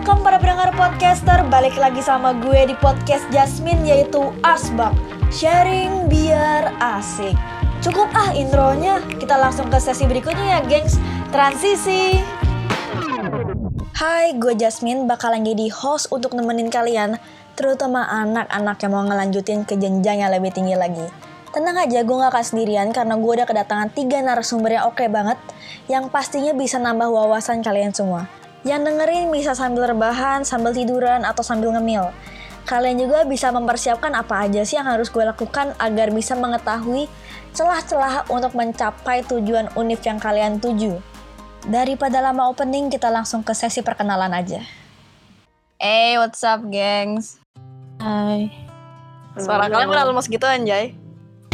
welcome para pendengar podcaster. Balik lagi sama gue di podcast Jasmine yaitu Asbak. Sharing biar asik. Cukup ah intronya, kita langsung ke sesi berikutnya ya gengs. Transisi. Hai, gue Jasmine. Bakalan jadi host untuk nemenin kalian Terutama anak-anak yang mau ngelanjutin ke jenjang yang lebih tinggi lagi. Tenang aja, gue gak akan sendirian karena gue udah kedatangan tiga narasumber yang oke banget yang pastinya bisa nambah wawasan kalian semua. Yang dengerin bisa sambil rebahan, sambil tiduran, atau sambil ngemil. Kalian juga bisa mempersiapkan apa aja sih yang harus gue lakukan agar bisa mengetahui celah-celah untuk mencapai tujuan univ yang kalian tuju. Daripada lama opening, kita langsung ke sesi perkenalan aja. Hey, what's up, gengs? Hai. Suara kalian udah lemes gitu, anjay.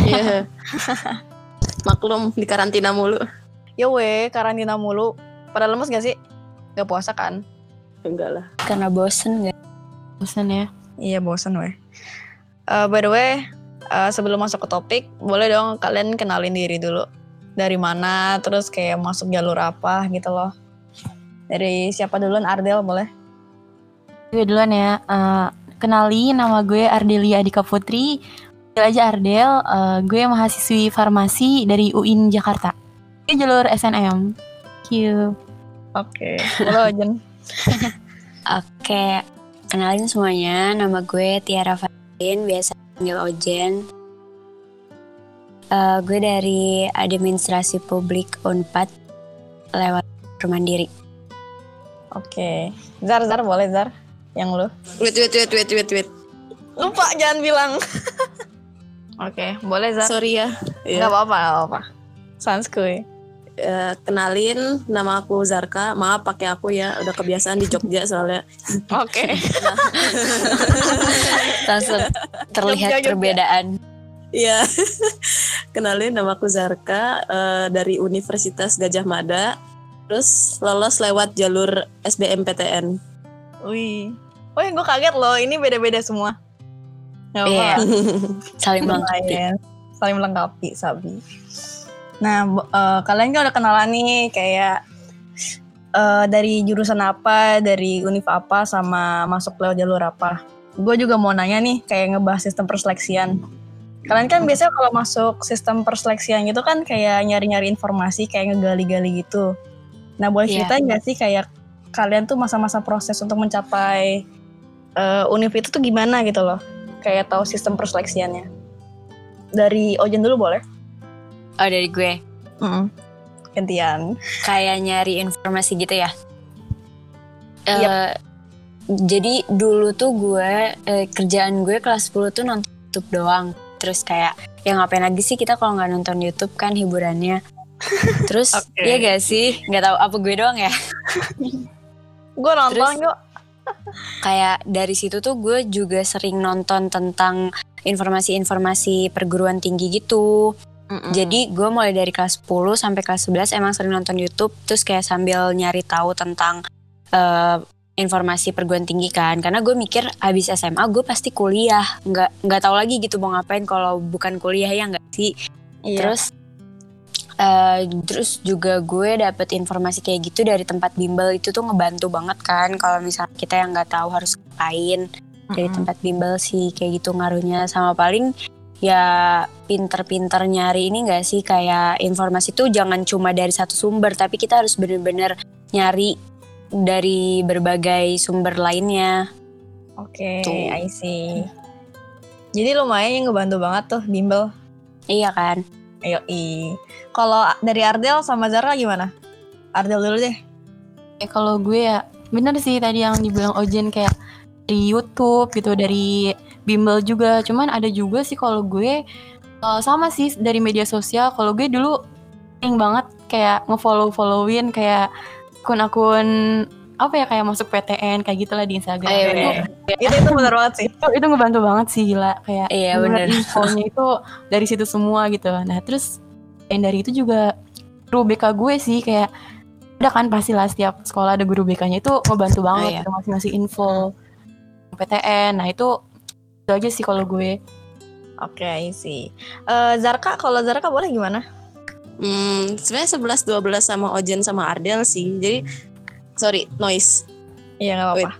Iya. Maklum di karantina mulu. Ya weh, karantina mulu. Pada lemes gak sih? Gak puasa kan? Enggak lah. Karena bosen gak? Bosan ya. Iya, bosen weh. Eh, by the way, eh, sebelum masuk ke topik, boleh dong kalian kenalin diri dulu. Dari mana, terus kayak masuk jalur apa gitu loh. Dari siapa duluan? Ardel boleh? Gue duluan ya. Eh, kenali nama gue Ardelia Adika Putri. Panggil aja Ardel. Eh, gue mahasiswi farmasi dari UIN Jakarta. Ini jalur SNM. Thank you. Oke, boleh Jen. Oke, kenalin semuanya. Nama gue Tiara Fadin, biasa panggil Ojen. Eh, gue dari Administrasi Publik Unpad lewat Mandiri. Oke. Zar, Zar boleh Zar? Yang lu? Wait, wait, wait, wait, wait, wait. Lupa jangan bilang. Oke, boleh Zar? Sorry ya. Gak apa-apa, gak apa-apa. Sanskuy. Eh, kenalin, nama aku Zarka. Maaf pakai aku ya, udah kebiasaan di Jogja soalnya. Oke. Langsung terlihat Jogja, Jogja. perbedaan. Iya. kenalin, nama aku Zarka eh, dari Universitas Gajah Mada. Terus lolos lewat jalur SBMPTN. Wih. Wih, gue kaget loh. Ini beda-beda semua. Gak Iya. apa-apa. Saling melengkapi. Saling melengkapi, Sabi. Nah, eh, kalian kan udah kenalan nih kayak eh, dari jurusan apa, dari univ apa, sama masuk lewat jalur apa. Gue juga mau nanya nih, kayak ngebahas sistem perseleksian. Kalian kan biasanya kalau masuk sistem perseleksian gitu kan kayak nyari-nyari informasi, kayak ngegali-gali gitu. Nah, boleh Iya. cerita nggak sih kayak kalian tuh masa-masa proses untuk mencapai eh, univ itu tuh gimana gitu loh? Kayak tahu sistem perseleksiannya. Dari Ojen dulu boleh? Oh dari gue, Mm-mm. Gantian. kayak nyari informasi gitu ya. Eh, Yap. Jadi dulu tuh gue eh, kerjaan gue kelas 10 tuh nonton YouTube doang. Terus kayak ya ngapain lagi sih kita kalau nggak nonton YouTube kan hiburannya. Terus Oke. ya gak sih nggak tahu apa gue doang ya. Gue nonton Terus- kok. Kayak dari situ tuh gue juga sering nonton tentang informasi-informasi perguruan tinggi gitu. Jadi gue mulai dari kelas 10 sampai kelas 11 emang sering nonton YouTube terus kayak sambil nyari tahu tentang eh, informasi perguruan tinggi kan. Karena gue mikir habis SMA gue pasti kuliah. Nggak nggak tahu lagi gitu mau ngapain kalau bukan kuliah ya nggak sih? Iya. terus eh, terus juga gue dapet informasi kayak gitu dari tempat bimbel itu tuh ngebantu banget kan. Kalau misalnya kita yang nggak tahu harus ngapain. Dari Mm-mm. tempat bimbel sih kayak gitu ngaruhnya. Sama paling ya pinter-pinter nyari ini gak sih kayak informasi tuh jangan cuma dari satu sumber tapi kita harus bener-bener nyari dari berbagai sumber lainnya Oke, Tuh. I see. Jadi lumayan yang ngebantu banget tuh bimbel. iya kan Ayo Kalau dari Ardel sama Zara gimana? Ardel dulu deh. Eh, kalau gue ya bener sih tadi yang dibilang Ojen kayak dari YouTube gitu dari bimbel juga cuman ada juga sih kalau gue eh, sama sih dari media sosial kalau gue dulu sering banget kayak ngefollow followin kayak akun-akun apa ya kayak masuk PTN kayak gitulah di Instagram Iya, itu, bener. itu itu bener banget sih. itu itu ngebantu banget sih gila kayak Iya, bener. infonya itu dari situ semua gitu nah terus yang dari itu juga guru BK gue sih kayak udah kan pastilah setiap sekolah ada guru BK-nya itu ngebantu banget iya. gitu, ngasih-ngasih info PTN nah itu itu aja sih kalau gue Oke, I see. Eh, Zarka, kalau Zarka boleh gimana? Hmm, sebenarnya 11 12 sama Ojen sama Ardel sih. Jadi sorry, noise. Iya nggak apa-apa.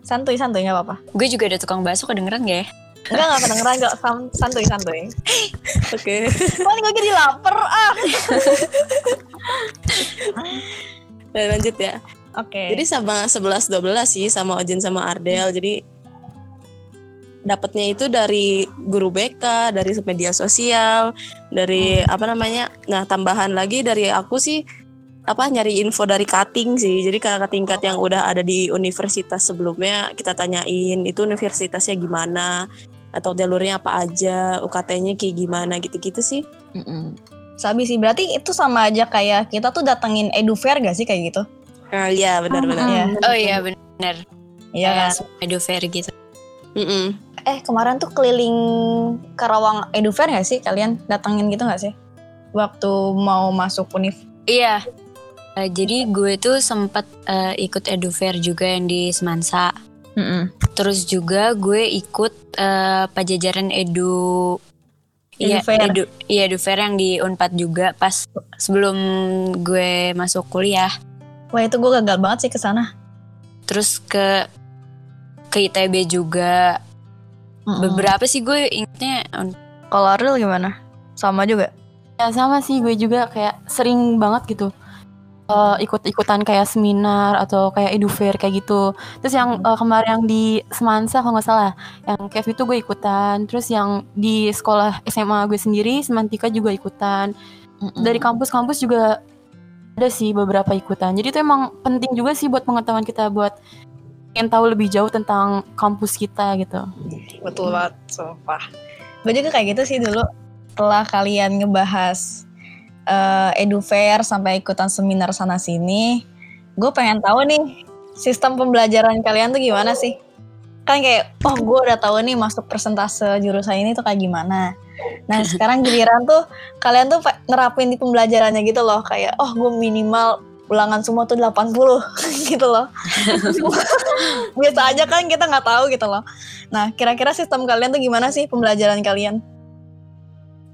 Santuy santuy nggak apa-apa. Gue juga ada tukang bakso kedengeran gak ya? Enggak nggak kedengeran nggak Sam- santuy santuy. Oke. Paling gue jadi lapar ah. Nah, lanjut ya. Oke. Jadi sama 11 12 sih sama Ojen sama Ardel. Jadi dapatnya itu dari guru BK, dari media sosial, dari apa namanya? Nah, tambahan lagi dari aku sih apa nyari info dari cutting sih. Jadi kakak tingkat yang udah ada di universitas sebelumnya kita tanyain itu universitasnya gimana atau jalurnya apa aja, UKT-nya kayak gimana gitu-gitu sih. Sabi sih berarti itu sama aja kayak kita tuh datengin edufair gak sih kayak gitu? Nah, iya benar-benar. Iya. Oh iya bener. Iya kan? Edu fair gitu. Mm-mm. Eh kemarin tuh keliling Karawang edufair gak sih kalian datengin gitu gak sih? Waktu mau masuk univ. Iya. Eh, jadi gue tuh sempat eh, ikut edu fair juga yang di Semansa. Terus juga gue ikut eh, pajajaran edu Iya, Edu iya edu fair yang di Unpad juga pas sebelum gue masuk kuliah. Wah itu gue gagal banget sih ke sana. Terus ke ke ITB juga. Beberapa sih gue ingetnya Kalau Ariel gimana? Sama juga. Ya sama sih gue juga kayak sering banget gitu eh, ikut-ikutan kayak seminar atau kayak edu fair kayak gitu. Terus yang eh, kemarin yang di Semansa kalau nggak salah, yang Kev itu gue ikutan. Terus yang di sekolah SMA gue sendiri, Semantika juga ikutan. Dari kampus-kampus juga ada sih beberapa ikutan. Jadi itu emang penting juga sih buat pengetahuan kita buat ingin tahu lebih jauh tentang kampus kita gitu. Betul banget, sumpah. Gue juga kayak gitu sih dulu. Setelah kalian ngebahas eh, edu fair sampai ikutan seminar sana sini, gue pengen tahu nih sistem pembelajaran kalian tuh gimana sih? Kan kayak, oh gue udah tahu nih masuk persentase jurusan ini tuh kayak gimana. Nah sekarang giliran tuh kalian tuh nerapin di pembelajarannya gitu loh. Kayak, oh gue minimal ulangan semua tuh 80 gitu loh. Biasa aja kan kita nggak tahu gitu loh. Nah, kira-kira sistem kalian tuh gimana sih pembelajaran kalian?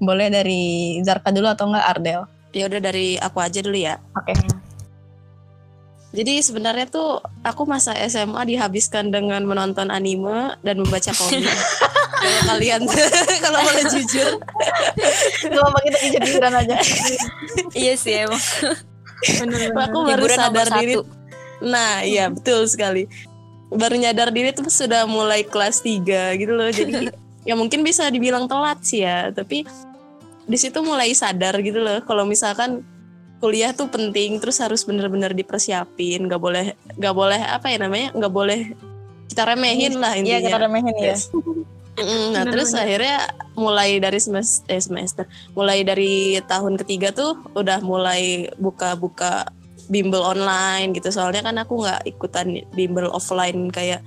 Boleh dari Zarka dulu atau enggak Ardel? Ya udah dari aku aja dulu ya. Oke. Jadi sebenarnya tuh aku masa SMA dihabiskan dengan menonton anime dan membaca komik. Kayak kalian kalau boleh jujur. Apa kita jujur-jujuran aja. Iya sih emang. Aku baru Hiburan sadar diri. satu. Nah, iya betul sekali. Baru nyadar diri tuh sudah mulai kelas 3 gitu loh. Jadi ya mungkin bisa dibilang telat sih ya, tapi di situ mulai sadar gitu loh kalau misalkan kuliah tuh penting terus harus bener-bener dipersiapin nggak boleh nggak boleh apa ya namanya nggak boleh kita remehin lah Iya, intinya kita remehin ya. Mm, nah terus akhirnya mulai dari semester, eh, semester mulai dari tahun ketiga tuh udah mulai buka-buka bimbel online gitu. Soalnya kan aku nggak ikutan bimbel offline kayak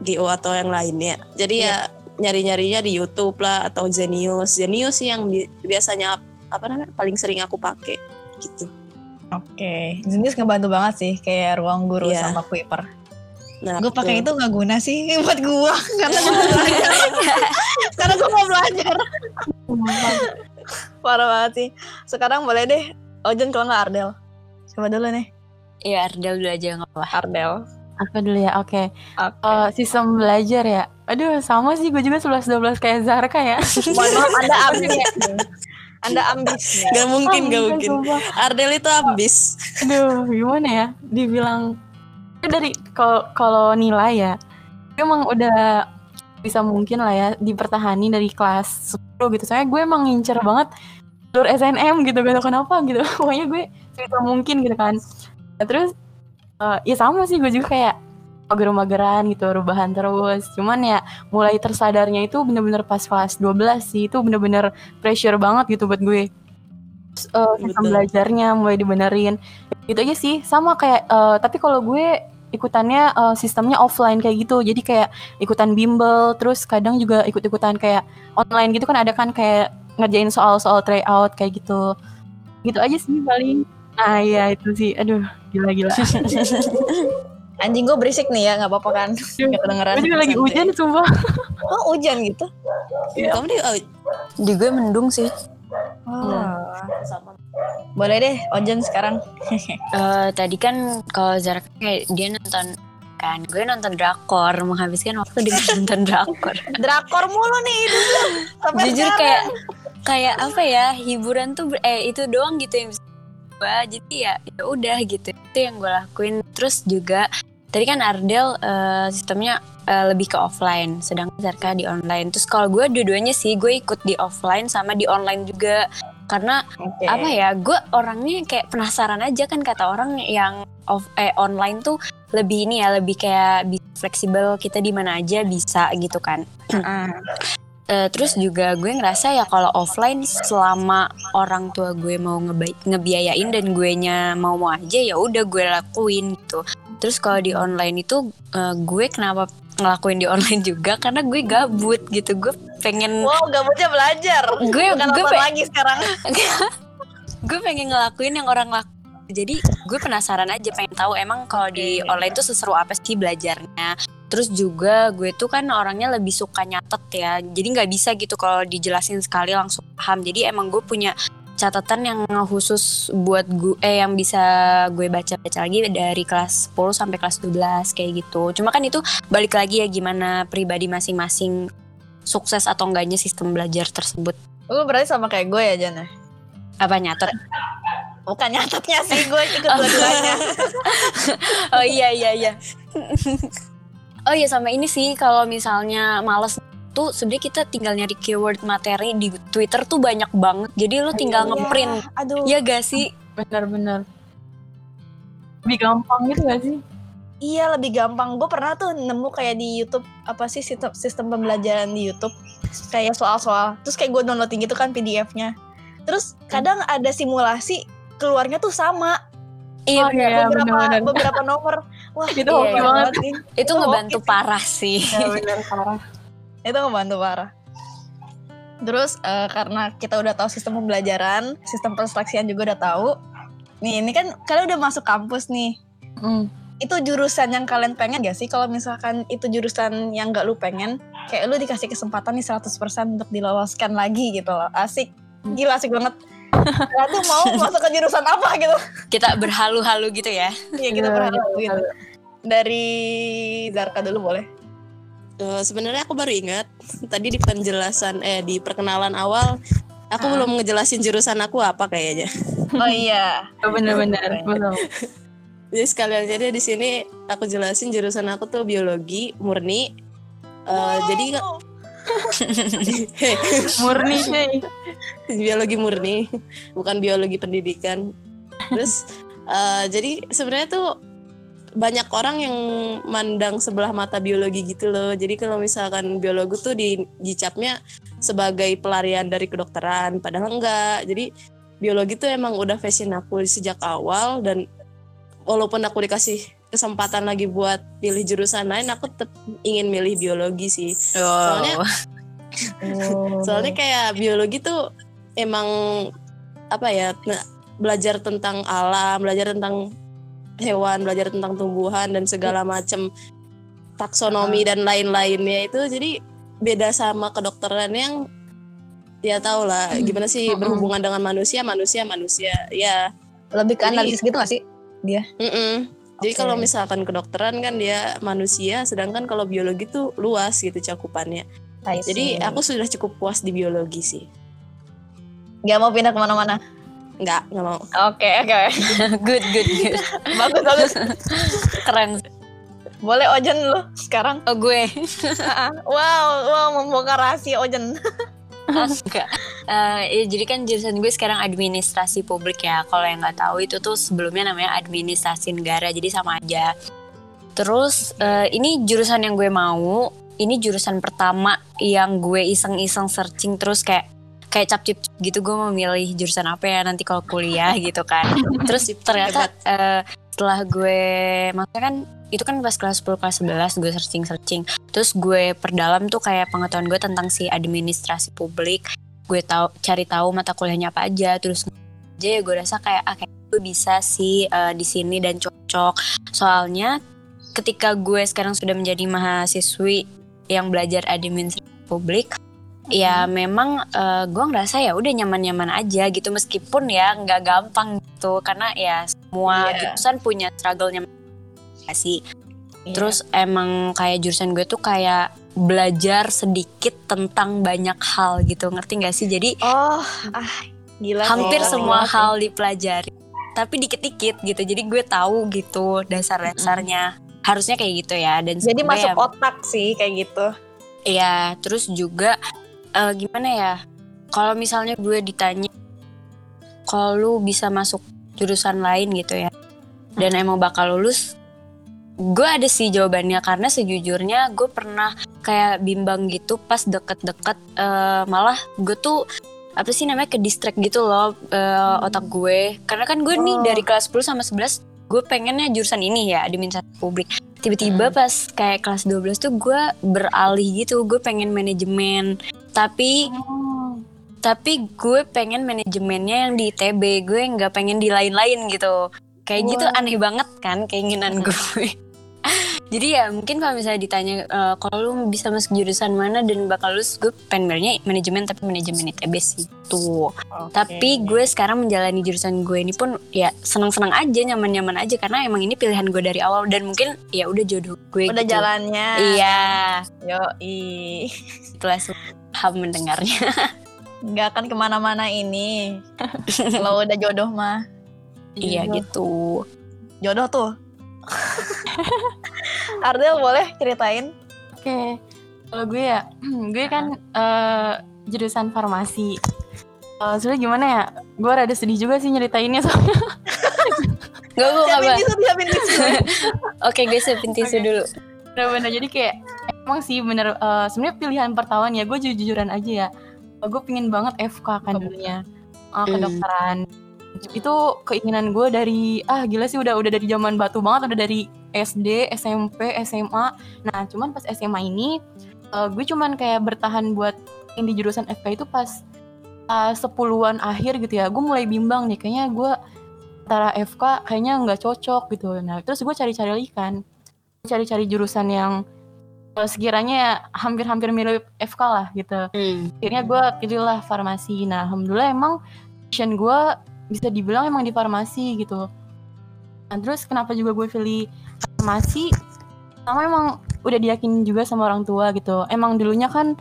GO atau yang lainnya. Jadi ya nyari-nyarinya di YouTube lah atau Zenius Zenius sih yang bi- biasanya apa namanya paling sering aku pakai gitu. Oke, jenis ngebantu banget sih kayak ruang guru Iya. sama Kuiper. Nah Gue pakai itu nggak guna sih buat gue karena gue mau belajar. karena gue mau belajar. Parah banget sih. Sekarang boleh deh Ojen kalau nggak Ardel. Coba dulu nih Iya Ardel dulu aja nggak apa-apa. Ardel. Aku dulu ya, oke. Oke. Eh, sistem belajar ya. Aduh, sama sih gue juga 11 12 kayak Zarka ya. Mohon maaf Anda ambis ya. Anda ambis. ya. Gak mungkin gak mungkin sumpah. Ardel itu ambis Aduh, gimana ya? Dibilang dari kalau kalau nilai ya, gue emang udah bisa mungkin lah ya dipertahani dari kelas 10 gitu. Soalnya gue emang ngincer banget jalur SNM gitu, gak tau kenapa gitu. Pokoknya gue bisa mungkin gitu kan. Nah, terus eh, ya sama sih gue juga kayak mager-mageran gitu, rebahan terus. Cuman ya mulai tersadarnya itu bener-bener pas kelas 12 sih. Itu bener-bener pressure banget gitu buat gue. Terus, Betul. belajarnya mulai dibenerin gitu aja sih sama kayak eh, tapi kalau gue ikutannya eh, sistemnya offline kayak gitu jadi kayak ikutan bimbel terus kadang juga ikut-ikutan kayak online gitu kan ada kan kayak ngerjain soal-soal tryout kayak gitu gitu aja sih paling ah iya itu sih aduh gila-gila Anjing gue berisik nih ya, nggak apa-apa kan? Nggak kedengeran. juga lagi hujan sumpah Oh hujan gitu? kamu di oh, Di gue mendung sih. Sama Boleh deh, Ojen sekarang. Eh, tadi kan kalau Zara kayak dia nonton kan gue nonton drakor menghabiskan waktu dengan nonton drakor Drakor mulu nih. Sampai jujur sekarang. kayak kayak apa ya hiburan tuh eh itu doang gitu yang bisa gue jadi ya ya udah gitu itu yang gue lakuin terus juga tadi kan Ardel eh, sistemnya eh, lebih ke offline sedangkan Zarka di online terus kalau gue dua-duanya sih gue ikut di offline sama di online juga karena Oke. apa ya gue orangnya kayak penasaran aja kan kata orang yang off eh online tuh lebih ini ya lebih kayak bisa fleksibel kita di mana aja bisa gitu kan Ah. Eh, terus juga gue ngerasa ya kalau offline selama orang tua gue mau ngebiayain dan gue nya mau mau aja ya udah gue lakuin gitu. Terus kalau di online itu eh, gue kenapa ngelakuin di online juga karena gue gabut gitu. Gue pengen Wow, gabutnya belajar. gue Bukan gue nonton pe- lagi sekarang. gue pengen ngelakuin yang orang lakuin. Jadi gue penasaran aja pengen tahu emang kalau di online tuh seseru apa sih belajarnya. Terus juga gue tuh kan orangnya lebih suka nyatet ya. Jadi nggak bisa gitu kalau dijelasin sekali langsung paham. Jadi emang gue punya catatan yang khusus buat gue eh yang bisa gue baca-baca lagi dari kelas 10 sampai kelas 12 kayak gitu. Cuma kan itu balik lagi ya gimana pribadi masing-masing sukses atau enggaknya sistem belajar tersebut. Lu berarti sama kayak gue ya, Jan ya? Apa nyatet? Bukan nyatetnya sih, gue ikut dua-duanya. oh iya iya iya. oh iya sama ini sih kalau misalnya males tuh sebenarnya kita tinggal nyari keyword materi di Twitter tuh banyak banget. Jadi lu tinggal ngeprint. Aduh. Ya gak sih? Bener-bener. Lebih gampang gitu gak sih? Iya lebih gampang. Gue pernah tuh nemu kayak di YouTube apa sih sistem, sistem pembelajaran di YouTube kayak soal-soal. Terus kayak gue downloading gitu kan PDF-nya. Terus kadang ada simulasi keluarnya tuh sama Iya Oh, bener. iya. beberapa beberapa nomor. Wah Itu iya, hoki iya banget. sih. Itu Itu ngebantu hoki sih. parah sih. Ya bener parah. Itu ngebantu parah. Terus eh, karena kita udah tahu sistem pembelajaran, sistem perseleksian juga udah tahu. Nih ini kan kalian udah masuk kampus nih. Hmm. Itu jurusan yang kalian pengen gak sih? Kalau misalkan itu jurusan yang gak lu pengen, kayak lu dikasih kesempatan nih 100% untuk diloloskan lagi gitu loh. Asik. Gila asik banget. Kalian tuh mau masuk ke jurusan apa gitu? Kita berhalu-halu gitu ya. Iya kita Iya, iya, gitu. Dari Zarka dulu boleh. Eh, sebenarnya aku baru ingat tadi di penjelasan eh di perkenalan awal aku Ah. belum ngejelasin jurusan aku apa kayaknya. Oh iya. Ya, Bener-bener. Betul. Jadi sekalian jadi di sini aku jelasin jurusan aku tuh biologi murni. Eh, Jadi Hei, Murni biologi murni, bukan biologi pendidikan. Terus eh, jadi sebenarnya tuh banyak orang yang mandang sebelah mata biologi gitu loh. Jadi kalau misalkan biologi tuh di dicapnya sebagai pelarian dari kedokteran, padahal enggak. Jadi biologi tuh emang udah passion aku sejak awal dan walaupun aku dikasih kesempatan lagi buat pilih jurusan lain, aku tetap ingin milih biologi sih. Soalnya Soalnya kayak biologi tuh emang apa ya belajar tentang alam, belajar tentang hewan, belajar tentang tumbuhan dan segala macam taksonomi dan lain-lainnya itu jadi beda sama kedokteran yang ya tau lah gimana sih Mm-mm. berhubungan dengan manusia, manusia, manusia. Ya, Lebih ke Jadi- analisis gitu gak sih? Mm-mm. Jadi kalau misalkan kedokteran kan dia manusia, sedangkan kalau biologi tuh luas gitu cakupannya. Jadi aku sudah cukup puas di biologi sih. Gak mau pindah ke mana-mana. Nggak, nggak mau. Oke oke. good good good. bagus bagus. Keren. Boleh Ojen lu sekarang. Oh gue. wow wow membongkar rahasia Ojen. Enggak. Eh, ya, jadi kan jurusan gue sekarang administrasi publik ya. Kalau yang nggak tahu itu tuh sebelumnya namanya administrasi negara. Jadi sama aja. Terus eh, ini jurusan yang gue mau. Ini jurusan pertama yang gue iseng-iseng searching terus kayak kayak cap-cip gitu gue mau milih jurusan apa ya nanti kalau kuliah gitu kan. Terus ternyata eh, setelah gue maksudnya kan itu kan pas kelas 10 kelas 11 gue searching-searching. Terus gue perdalam tuh kayak pengetahuan gue tentang si administrasi publik. Gue tahu cari tahu mata kuliahnya apa aja terus aja ya gue rasa kayak ah, kayak gue bisa sih eh, di sini dan cocok. Soalnya ketika gue sekarang sudah menjadi mahasiswi yang belajar administrasi publik ya memang eh, gue ngerasa ya udah nyaman-nyaman aja gitu. Meskipun ya nggak gampang gitu. Karena ya semua Iya. jurusan punya struggle-nya sih Iya. Terus emang kayak jurusan gue tuh kayak belajar sedikit tentang banyak hal gitu. Ngerti gak sih? Jadi Oh, ah gila. hampir sih. semua Gila hal dipelajari. Tapi dikit-dikit gitu. Jadi gue tahu gitu dasar-dasarnya. Harusnya kayak gitu ya. Dan Jadi masuk ya- otak sih kayak gitu. Iya, terus juga eh, gimana ya? Kalau misalnya gue ditanya kalau lu bisa masuk jurusan lain gitu ya. Dan emang bakal lulus gue ada sih jawabannya karena sejujurnya gue pernah kayak bimbang gitu pas deket-deket eh, malah gue tuh apa sih namanya ke distract gitu loh eh, otak gue. Karena kan gue nih Oh. dari kelas 10 sama 11 gue pengennya jurusan ini ya administrasi publik. Tiba-tiba pas kayak kelas 12 tuh gue beralih gitu gue pengen manajemen. Tapi tapi gue pengen manajemennya yang di ITB gue nggak pengen di lain-lain gitu. Kayak gitu aneh banget kan keinginan gue jadi ya mungkin kalau misalnya ditanya eh, kalau lu bisa masuk jurusan mana dan bakal lulus gue pengen sebenarnya manajemen tapi manajemen ITB sih tuh tapi gue sekarang menjalani jurusan gue ini pun ya senang-senang aja nyaman-nyaman aja karena emang ini pilihan gue dari awal dan mungkin ya udah jodoh gue udah gitu. jalannya. iya Yo, i. itulah paham mendengarnya Nggak akan ke mana-mana ini. Kalau udah jodoh mah. iya gitu Jodoh tuh. Ardel boleh ceritain? Oke, kalau gue ya, gue kan eh, jurusan farmasi. Eh, Sebenernya gimana ya? Gue rada sedih juga sih nyeritainnya soalnya. Gak gue gak Siapin apa tisu, siapin tisu. Oke gue siapin tisu Oke. dulu Bener-bener jadi kayak emang sih bener. eh, Sebenarnya pilihan pertama ya gue jujur-jujuran aja ya. Gue pingin banget FK kan dulunya, Eh, kedokteran. Itu keinginan gue dari ah gila sih udah udah dari zaman batu banget, udah dari SD, SMP, SMA. Nah cuman pas SMA ini eh, gue cuman kayak bertahan buat yang di jurusan FK itu pas uh, sepuluhan akhir gitu ya. Gue mulai bimbang nih kayaknya gue antara FK kayaknya nggak cocok gitu. Nah terus gue cari-cari lagi kan. Cari-cari jurusan yang uh, sekiranya hampir-hampir mirip FK lah gitu. Hmm. akhirnya gue pilihlah farmasi. Nah alhamdulillah emang passion gue bisa dibilang emang di farmasi gitu. Nah terus kenapa juga gue pilih farmasi? Sama emang udah diyakinin juga sama orang tua gitu. Emang dulunya kan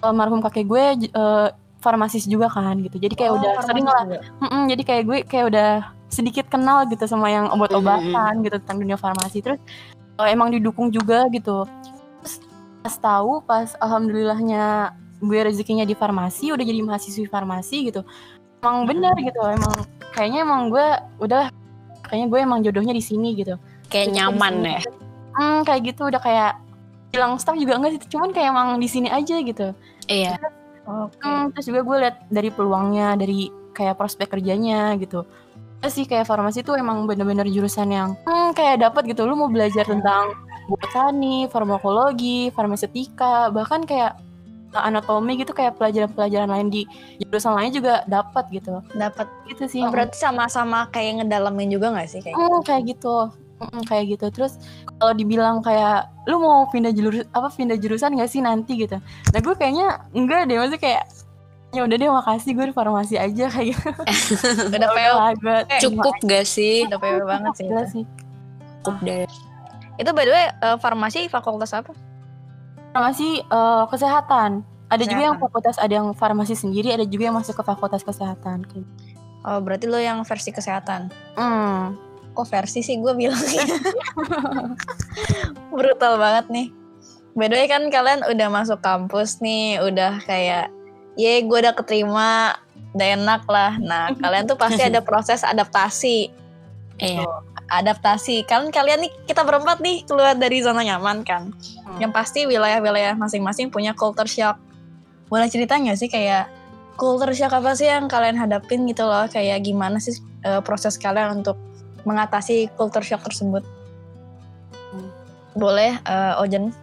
almarhum kakek gue eh, farmasis juga kan gitu. Jadi kayak Oh, udah sering lah. juga. Mm-mm, jadi kayak gue kayak udah sedikit kenal gitu sama yang obat-obatan gitu tentang dunia farmasi. Terus eh, emang didukung juga gitu. Terus pas tahu pas alhamdulillahnya gue rezekinya di farmasi udah jadi mahasiswi farmasi gitu emang bener gitu emang kayaknya emang gue udah kayaknya gue emang jodohnya di sini gitu Kayak di nyaman ya hmm, kayak gitu udah kayak bilang staff juga enggak sih cuman kayak emang di sini aja gitu Iya Oke. Hmm, terus juga gue liat dari peluangnya, dari kayak prospek kerjanya gitu. Terus sih kayak farmasi tuh emang bener-bener jurusan yang hmm, kayak dapat gitu. Lu mau belajar tentang botani, farmakologi, farmasetika, bahkan kayak anatomi gitu kayak pelajaran-pelajaran lain di jurusan lain juga dapat gitu. Dapat. Gitu sih. Oh, berarti sama-sama kayak ngedalamin juga nggak sih kayak? Hmm, kayak gitu. Mm, kayak gitu. Terus kalau dibilang kayak lu mau pindah jalur apa pindah jurusan gak sih nanti gitu. Nah, gue kayaknya enggak deh, maksudnya kayak ya udah deh makasih gue di farmasi aja kayak gitu. Udah PO, gue Cukup gak sih? udah PO banget sih. Cukup deh itu by the way eh, farmasi fakultas apa? Farmasi eh, kesehatan. Ada juga yang Kesehatan. fakultas, ada yang farmasi sendiri, ada juga yang masuk ke fakultas kesehatan. Gitu. Oh, berarti lo yang versi kesehatan. Hmm. Kok versi sih gue bilang Brutal banget nih. By the way kan kalian udah masuk kampus nih, udah kayak, ye gue udah keterima, udah enak lah. Nah kalian tuh pasti ada proses adaptasi. Iya Adaptasi. Kan kalian nih, kita berempat nih keluar dari zona nyaman kan. Hmm. Yang pasti wilayah-wilayah masing-masing punya culture shock. Boleh cerita nggak sih kayak culture shock apa sih yang kalian hadapin gitu loh? Kayak gimana sih eh, proses kalian untuk mengatasi culture shock tersebut? Boleh, eh, Ojen?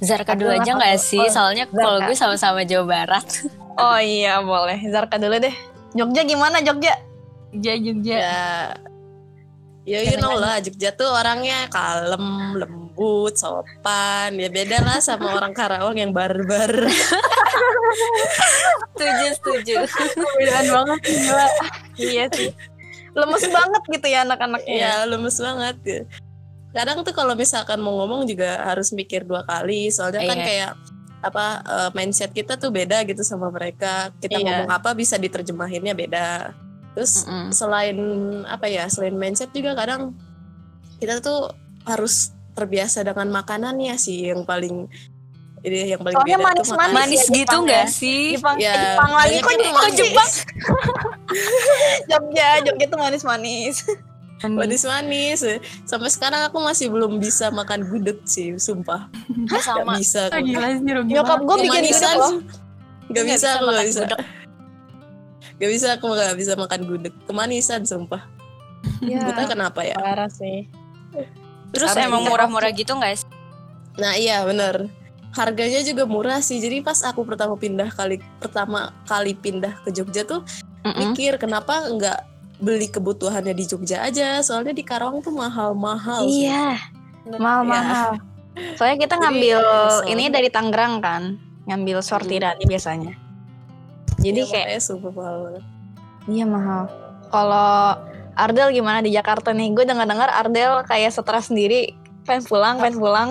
Zarka dulu aja nggak sih? Oh, Soalnya kalau gue sama-sama Jawa Barat Oh iya boleh, Zarka dulu deh. Jogja gimana Jogja? Jogja, Jogja. ya ya you know lah Jogja tuh orangnya kalem lembut sopan ya beda lah sama orang Karawang yang barbar Setuju, setuju Bedaan banget sih, gila. iya sih. Lemes banget gitu ya anak-anaknya. ya lemes banget ya kadang tuh kalau misalkan mau ngomong juga harus mikir dua kali soalnya kan Iya. kayak apa eh, mindset kita tuh beda gitu sama mereka kita Iya. ngomong apa bisa diterjemahinnya beda terus Mm-mm. selain apa ya selain mindset juga kadang kita tuh harus terbiasa dengan makanannya sih yang paling ini yang paling Soalnya beda tuh manis-manis. Manis ya, gitu Jepang nggak ya? sih? Jepang, Ya, Jepang lagi kok manis. Jepang Jogja Jogja tuh manis-manis manis-manis sampai sekarang aku masih belum bisa makan gudeg sih sumpah sama. Gak bisa aku. gila nyokap gue bikin gudeg loh Gak Nggak bisa bisa aku gak bisa. Gak aku gak bisa makan gudeg. Kemanisan sumpah. Ya. Kita kenapa ya. parah sih. Terus Karena emang murah-murah gitu nggak sih? Nah iya bener. Harganya juga murah sih. Jadi pas aku pertama pindah kali Pertama kali pindah ke Jogja tuh Mm-mm. Mikir kenapa nggak beli kebutuhannya di Jogja aja. Soalnya di Karawang tuh mahal-mahal iya mahal-mahal. Soalnya kita Jadi, ngambil nyesel. ini dari Tangerang kan. Ngambil sortiran biasanya jadi Iya, kayak super mahal iya mahal kalau Ardel gimana di Jakarta nih gue dengar-dengar Ardel kayak stres sendiri pengen pulang pengen pulang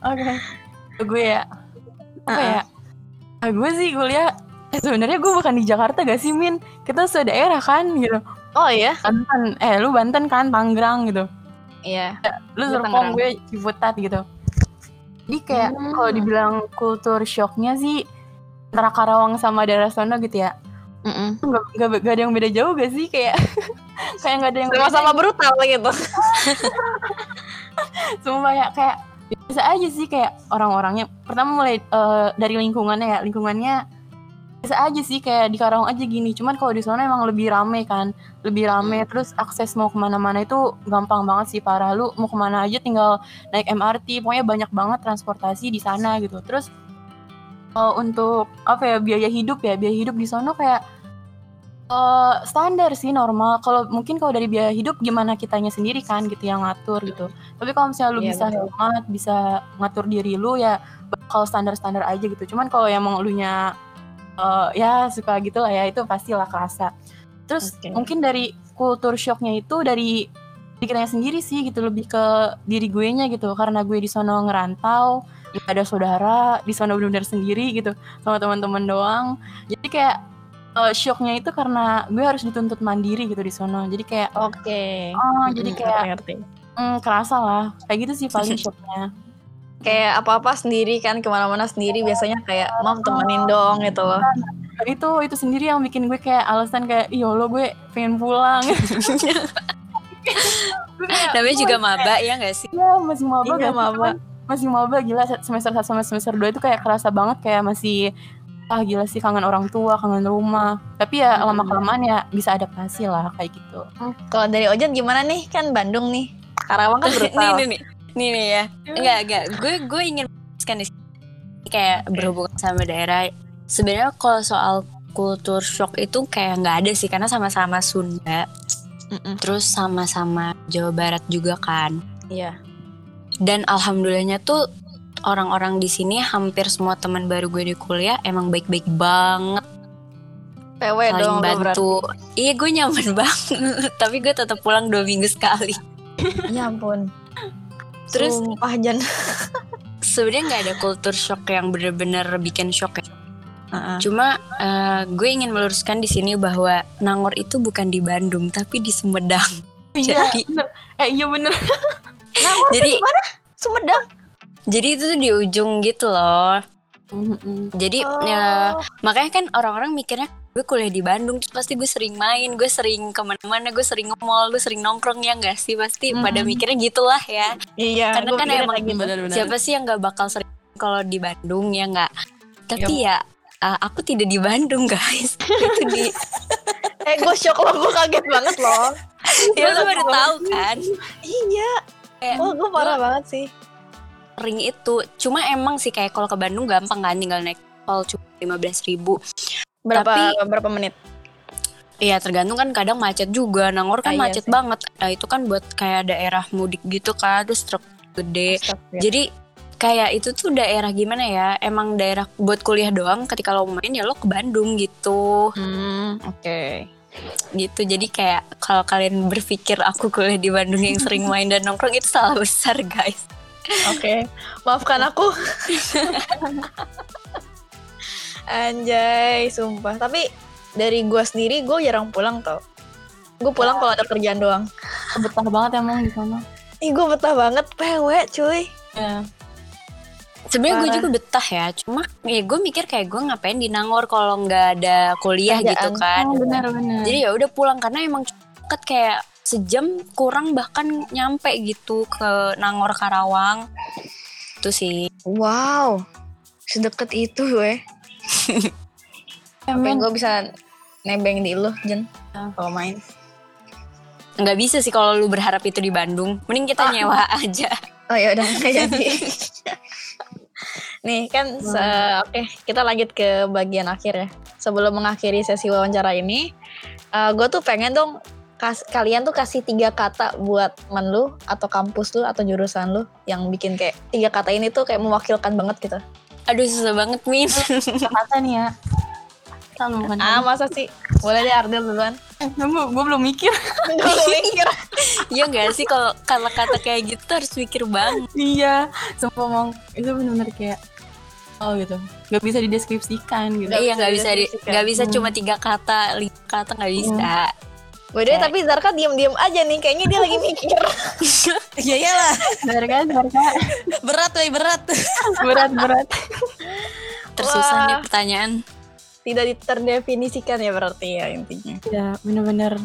Oke. Gue ya. Apa Uh-uh. ya? Ah, gue sih kuliah eh, sebenarnya gue bukan di Jakarta gak sih Min? Kita sedaerah kan gitu. oh iya Banten, eh lu Banten kan Tangerang gitu. iya Lu Gue Serpong gue Ciputat gitu. Jadi kayak Hmm. kalau dibilang kultur shocknya sih antara Karawang sama daerah sono gitu ya. Mm-mm. Gak, gak, gak ada yang beda jauh gak sih kayak kayak gak ada yang sama-sama brutal gitu Sumpah ya kayak biasa aja sih kayak orang-orangnya. Pertama mulai eh, dari lingkungannya ya, lingkungannya biasa aja sih kayak di Karawang aja gini. Cuman kalau di sana emang lebih rame kan, lebih rame. Terus akses mau ke mana-mana itu gampang banget sih parah. Lu mau ke mana aja tinggal naik MRT. Pokoknya banyak banget transportasi di sana gitu. Terus eh, untuk apa ya biaya hidup ya biaya hidup di sana kayak eh, standar sih normal. Kalau mungkin kalau dari biaya hidup gimana kitanya sendiri kan gitu yang ngatur gitu. Tapi kalau misalnya lu Iya, bisa hemat, bisa ngatur diri lu ya bakal standar-standar aja gitu. Cuman kalau emang lu nya eh, ya suka gitu lah ya itu pastilah kerasa. Terus Oke. mungkin dari kultur shocknya itu dari diri kitanya sendiri sih gitu lebih ke diri gue nya gitu. Karena gue di sono ngerantau gak ada saudara di sono benar-benar sendiri gitu sama teman-teman doang. Jadi kayak eh, shocknya itu karena gue harus dituntut mandiri gitu di sono. Jadi kayak oke. oh jadi kayak hmm, kerasa lah. Kayak gitu sih paling shocknya kayak apa-apa sendiri kan ke mana-mana sendiri biasanya kayak mam temenin dong gitu loh itu itu sendiri yang bikin gue kayak alasan kayak iya lo gue pengen pulang Namanya juga maba ya nggak sih? Iya masih maba Iya, gak maba. Cuman Masih maba gila semester 1 sama semester 2 itu kayak kerasa banget kayak masih ah gila sih kangen orang tua, kangen rumah. Tapi ya lama kelamaan ya bisa adaptasi lah kayak gitu. kalau dari Ojan gimana nih kan Bandung nih Karawang kan brutal nih nih nih nih ya. Enggak enggak. Gue gue ingin kan kayak berhubungan sama daerah. Sebenarnya kalau soal kultur shock itu kayak nggak ada sih karena sama-sama Sunda Mm-mm. terus sama-sama Jawa Barat juga kan. Iya. Dan alhamdulillahnya tuh orang-orang di sini hampir semua teman baru gue di kuliah emang baik-baik banget. PW saling dong berarti. bantu. iya gue nyaman banget. Tapi gue tetap pulang dua minggu sekali. Ya ampun Terus- Sumpah Jan sebenarnya nggak ada kultur shock yang bener-bener bikin shock ya Heeh. Cuma eh, gue ingin meluruskan di sini bahwa Nangor itu bukan di Bandung tapi di Sumedang. Iya, Jadi bener. Eh iya bener. jadi Sumedang jadi itu tuh di ujung gitu loh. Mm-mm. Jadi Oh. ya, makanya kan orang-orang mikirnya gue kuliah di Bandung terus pasti gue sering main, gue sering ke mana-mana, gue sering nge-mall, gue sering nongkrong ya enggak sih pasti pada mikirnya gitulah ya. iya Karena gua kan emang gitu. Benar-benar. siapa sih yang nggak bakal sering kalau di Bandung ya nggak? Tapi ya eh, aku tidak di Bandung guys. itu di eh gue shock loh gue kaget banget loh ya lu baru tahu kan. iya Kayak, oh gue parah banget sih ring itu cuma emang sih kayak kalau ke Bandung gampang kan tinggal naik tol cuma lima belas ribu berapa Tapi- berapa menit? Iya tergantung kan kadang macet juga. Nangor Ah, kan iya macet sih. banget. Nah, itu kan buat kayak daerah mudik gitu kan terus truk gede. Astagfirullah. jadi kayak itu tuh daerah gimana ya? Emang daerah buat kuliah doang ketika lo main ya lo ke Bandung gitu. Hmm oke. Gitu. Jadi kayak kalau kalian berpikir aku kuliah di Bandung yang sering main dan nongkrong itu salah besar guys. Oke, maafkan aku. Anjay, sumpah. Tapi dari gua sendiri, gue jarang pulang tau. Gue pulang kalau ada kerjaan doang. betah banget emang di sana Ih, gue betah banget, PW cuy. ya sebenarnya gue juga betah ya cuma ya gue mikir kayak gue ngapain di Nangor kalau nggak ada kuliah gitu Kerjaan. kan oh, benar benar jadi ya udah pulang karena emang deket kayak sejam kurang bahkan nyampe gitu ke Nangor Karawang itu sih Wow, sedekat itu gue. Tapi gue bisa nebeng di lu, Jen. Kalau main. nggak bisa sih kalau lu berharap itu di Bandung mending kita nyewa aja Oh ya udah nggak jadi. Nih kan, se- oke kita lanjut ke bagian akhir ya. Sebelum mengakhiri sesi wawancara ini, gue tuh pengen dong kas- kalian tuh kasih tiga kata buat temen lu atau kampus lu atau jurusan lu yang bikin kayak tiga kata ini tuh kayak mewakilkan banget gitu. Aduh susah banget min. Kata nih ya. Bukan Ah masa sih? Boleh deh Ardel duluan. gue belum mikir. Gue mikir. Iya gak sih kalau kata-kata kayak gitu harus mikir banget. Iya sumpah mong. Itu benar-benar kayak oh gitu. Nggak bisa dideskripsikan gitu. Iya nggak bisa di, nggak bisa Hmm. cuma tiga kata lima kata nggak bisa Udah tapi Zarka diem-diem aja nih, kayaknya dia lagi mikir. ya iyalah benar kan benar kan berat wey berat berat berat tersusah Wah. nih pertanyaan Tidak terdefinisikan ya berarti ya intinya. ya benar-benar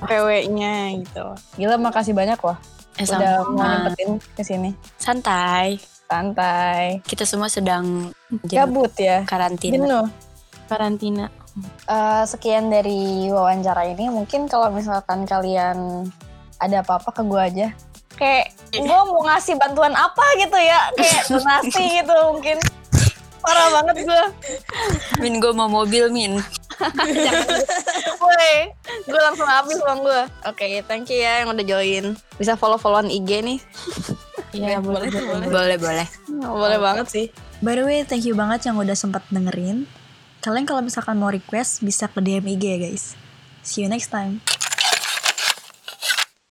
PW-nya gitu. Gila makasih banyak loh. Eh, Udah mau nyempetin ke sini. santai Santai. kita semua sedang Gabut ya. karantina Jenuh. karantina Eh, sekian dari wawancara ini. Mungkin kalau misalkan kalian ada apa-apa ke gue aja. Kayak gue mau ngasih bantuan apa gitu ya. Kayak donasi gitu mungkin. Parah banget gue. min gue mau mobil min Woi, gue langsung habis uang gue. Oke, thank you ya yang udah join. Bisa follow-followan IG nih. iya boleh boleh boleh boleh Boleh banget sih. By the way, thank you banget yang udah sempat dengerin. Kalian kalau misalkan mau request bisa ke DM IG ya guys. See you next time.